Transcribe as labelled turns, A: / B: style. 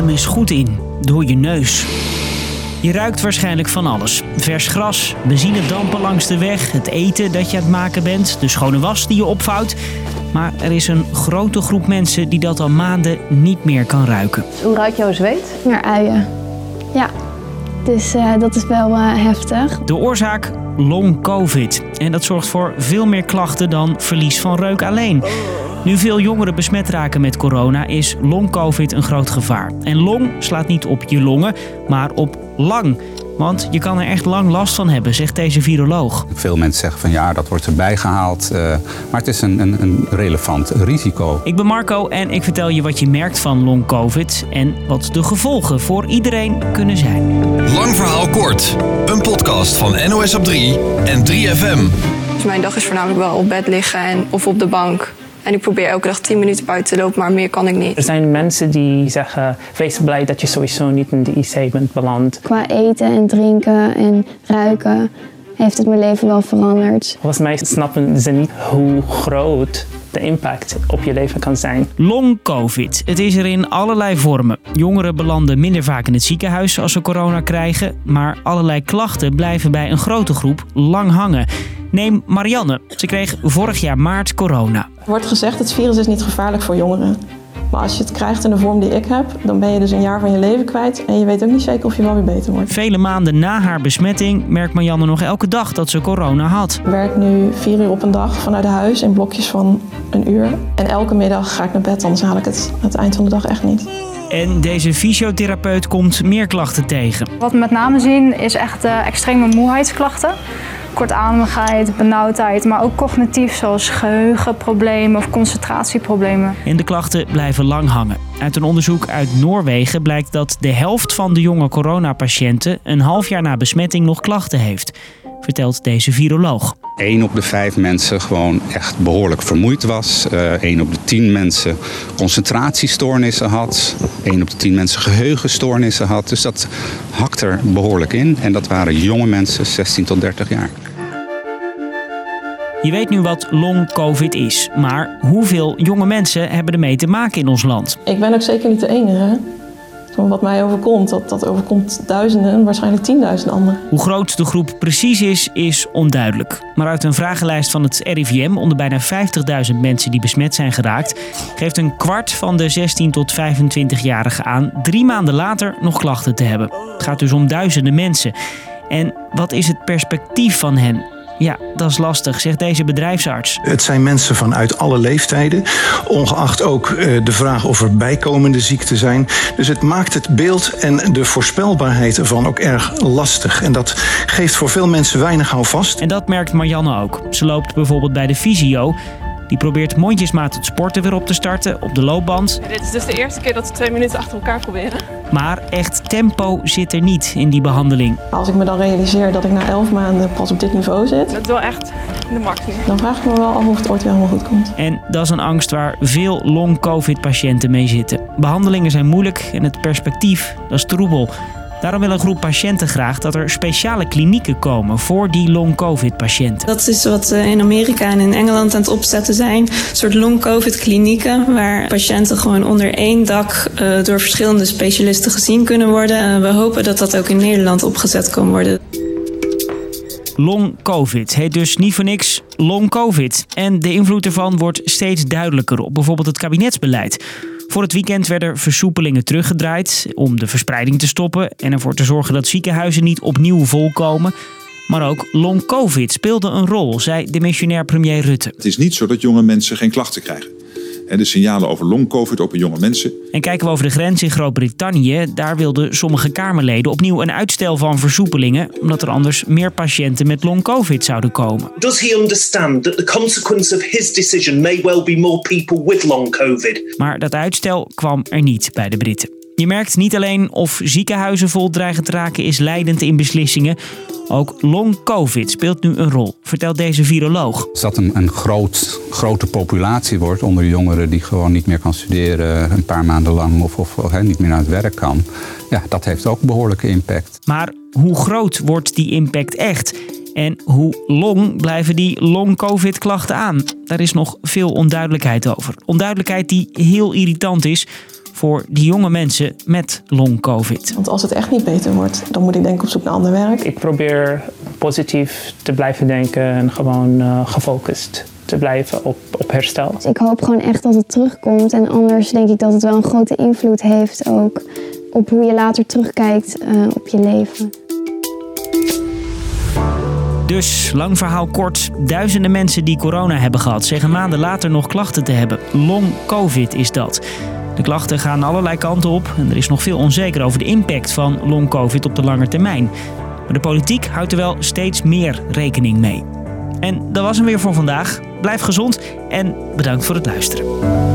A: Adem eens goed in, door je neus. Je ruikt waarschijnlijk van alles. Vers gras, benzinedampen langs de weg, het eten dat je aan het maken bent, de schone was die je opvouwt. Maar er is een grote groep mensen die dat al maanden niet meer kan ruiken.
B: Hoe ruikt jouw zweet?
C: Naar uien. Ja, dus uh, dat is wel uh, heftig.
A: De oorzaak? Long COVID. En dat zorgt voor veel meer klachten dan verlies van reuk alleen. Nu veel jongeren besmet raken met corona, is long-covid een groot gevaar. En long slaat niet op je longen, maar op lang. Want je kan er echt lang last van hebben, zegt deze viroloog.
D: Veel mensen zeggen van ja, dat wordt erbij gehaald. Uh, maar het is een, een, een, relevant risico.
A: Ik ben Marco en ik vertel je wat je merkt van long covid en wat de gevolgen voor iedereen kunnen zijn.
E: Lang verhaal kort. Een podcast van NOS op 3 en 3FM.
B: Dus mijn dag is voornamelijk wel op bed liggen en, of op de bank. En ik probeer elke dag 10 minuten buiten te lopen, maar meer kan ik niet.
F: Er zijn mensen die zeggen: wees blij dat je sowieso niet in de IC bent beland.
C: Qua eten en drinken en ruiken heeft het mijn leven wel veranderd.
F: Volgens mij snappen ze niet hoe groot de impact op je leven kan zijn.
A: Long COVID. Het is er in allerlei vormen. Jongeren belanden minder vaak in het ziekenhuis als ze corona krijgen, maar allerlei klachten blijven bij een grote groep lang hangen. Neem Marianne. Ze kreeg vorig jaar maart corona.
G: Er wordt gezegd het virus is niet gevaarlijk voor jongeren. Maar als je het krijgt in de vorm die ik heb, dan ben je dus een jaar van je leven kwijt. En je weet ook niet zeker of je wel weer beter wordt.
A: Vele maanden na haar besmetting merkt Marianne nog elke dag dat ze corona had.
G: Ik werk nu vier uur op een dag vanuit huis in blokjes van een uur. En elke middag ga ik naar bed, anders haal ik het aan het eind van de dag echt niet.
A: En deze fysiotherapeut komt meer klachten tegen.
H: Wat we met name zien is echt uh, extreme moeheidsklachten kortademigheid, benauwdheid, maar ook cognitief zoals geheugenproblemen of concentratieproblemen.
A: En de klachten blijven lang hangen. Uit een onderzoek uit Noorwegen blijkt dat de helft van de jonge coronapatiënten een half jaar na besmetting nog klachten heeft vertelt deze viroloog.
D: 1 op de 5 mensen gewoon echt behoorlijk vermoeid was. Uh, eh, 1 op de 10 mensen concentratiestoornissen had. 1 op de 10 mensen geheugenstoornissen had. Dus dat hakt er behoorlijk in. En dat waren jonge mensen, 16 tot 30 jaar.
A: Je weet nu wat long COVID is, maar hoeveel jonge mensen hebben ermee te maken in ons land?
G: Ik ben ook zeker niet de enige wat mij overkomt, dat, dat overkomt duizenden, waarschijnlijk tienduizenden anderen.
A: Hoe groot de groep precies is, is onduidelijk. Maar uit een vragenlijst van het RIVM onder bijna 50.000 mensen die besmet zijn geraakt, geeft een kwart van de 16 tot 25-jarigen aan drie maanden later nog klachten te hebben. Het gaat dus om duizenden mensen. En wat is het perspectief van hen? Ja, dat is lastig, zegt deze bedrijfsarts.
I: Het zijn mensen vanuit alle leeftijden, ongeacht ook eh, de vraag of er bijkomende ziekten zijn. Dus het maakt het beeld en de voorspelbaarheid ervan ook erg lastig. En dat geeft voor veel mensen weinig houvast.
A: En dat merkt Marianne ook. Ze loopt bijvoorbeeld bij de fysio die probeert mondjesmaat het sporten weer op te starten op de loopband.
B: Dit is dus de eerste keer dat we twee minuten achter elkaar proberen.
A: Maar echt tempo zit er niet in die behandeling.
G: Als ik me dan realiseer dat ik na elf maanden pas op dit niveau zit.
B: Dat is wel echt de maximum.
G: Dan vraag ik me wel af of het ooit weer helemaal goed komt.
A: En dat is een angst waar veel long-covid-patiënten mee zitten. Behandelingen zijn moeilijk en het perspectief, dat is troebel. Daarom wil een groep patiënten graag dat er speciale klinieken komen voor die long-covid-patiënten.
J: Dat is wat in Amerika en in Engeland aan het opzetten zijn. Een soort long-covid-klinieken waar patiënten gewoon onder één dak uh, door verschillende specialisten gezien kunnen worden. Uh, we hopen dat dat ook in Nederland opgezet kan worden.
A: Long COVID heet dus niet voor niks long COVID. En de invloed ervan wordt steeds duidelijker op bijvoorbeeld het kabinetsbeleid. Voor het weekend werden versoepelingen teruggedraaid om de verspreiding te stoppen en ervoor te zorgen dat ziekenhuizen niet opnieuw volkomen. Maar ook long COVID speelde een rol, zei de missionair premier Rutte.
K: Het is niet zo dat jonge mensen geen klachten krijgen. En de signalen over long-covid op jonge mensen.
A: En kijken we over de grens in Groot-Brittannië. Daar wilden sommige Kamerleden opnieuw een uitstel van versoepelingen. Omdat er anders meer patiënten met long-covid zouden komen.
L: Does he understand that the consequence of his decision may well be more people with long-covid?
A: Maar dat uitstel kwam er niet bij de Britten. Je merkt niet alleen of ziekenhuizen vol dreigen te raken is leidend in beslissingen. Ook long-covid speelt nu een rol, vertelt deze viroloog.
D: Als dat een, een groot, grote populatie wordt onder jongeren die gewoon niet meer kan studeren een paar maanden lang of, of niet meer naar het werk kan, ja, dat heeft ook behoorlijke impact.
A: Maar hoe groot wordt die impact echt? En hoe long blijven die long-covid klachten aan? Daar is nog veel onduidelijkheid over. Onduidelijkheid die heel irritant is voor die jonge mensen met long-covid.
G: Want als het echt niet beter wordt, dan moet ik denk ik op zoek naar ander werk.
F: Ik probeer positief te blijven denken en gewoon uh, gefocust te blijven op, op herstel.
C: Dus ik hoop gewoon echt dat het terugkomt. En anders denk ik dat het wel een grote invloed heeft ook op hoe je later terugkijkt uh, op je leven.
A: Dus, lang verhaal kort, duizenden mensen die corona hebben gehad zeggen maanden later nog klachten te hebben. Long COVID is dat. De klachten gaan allerlei kanten op en er is nog veel onzeker over de impact van long COVID op de lange termijn. Maar de politiek houdt er wel steeds meer rekening mee. En dat was hem weer voor vandaag. Blijf gezond en bedankt voor het luisteren.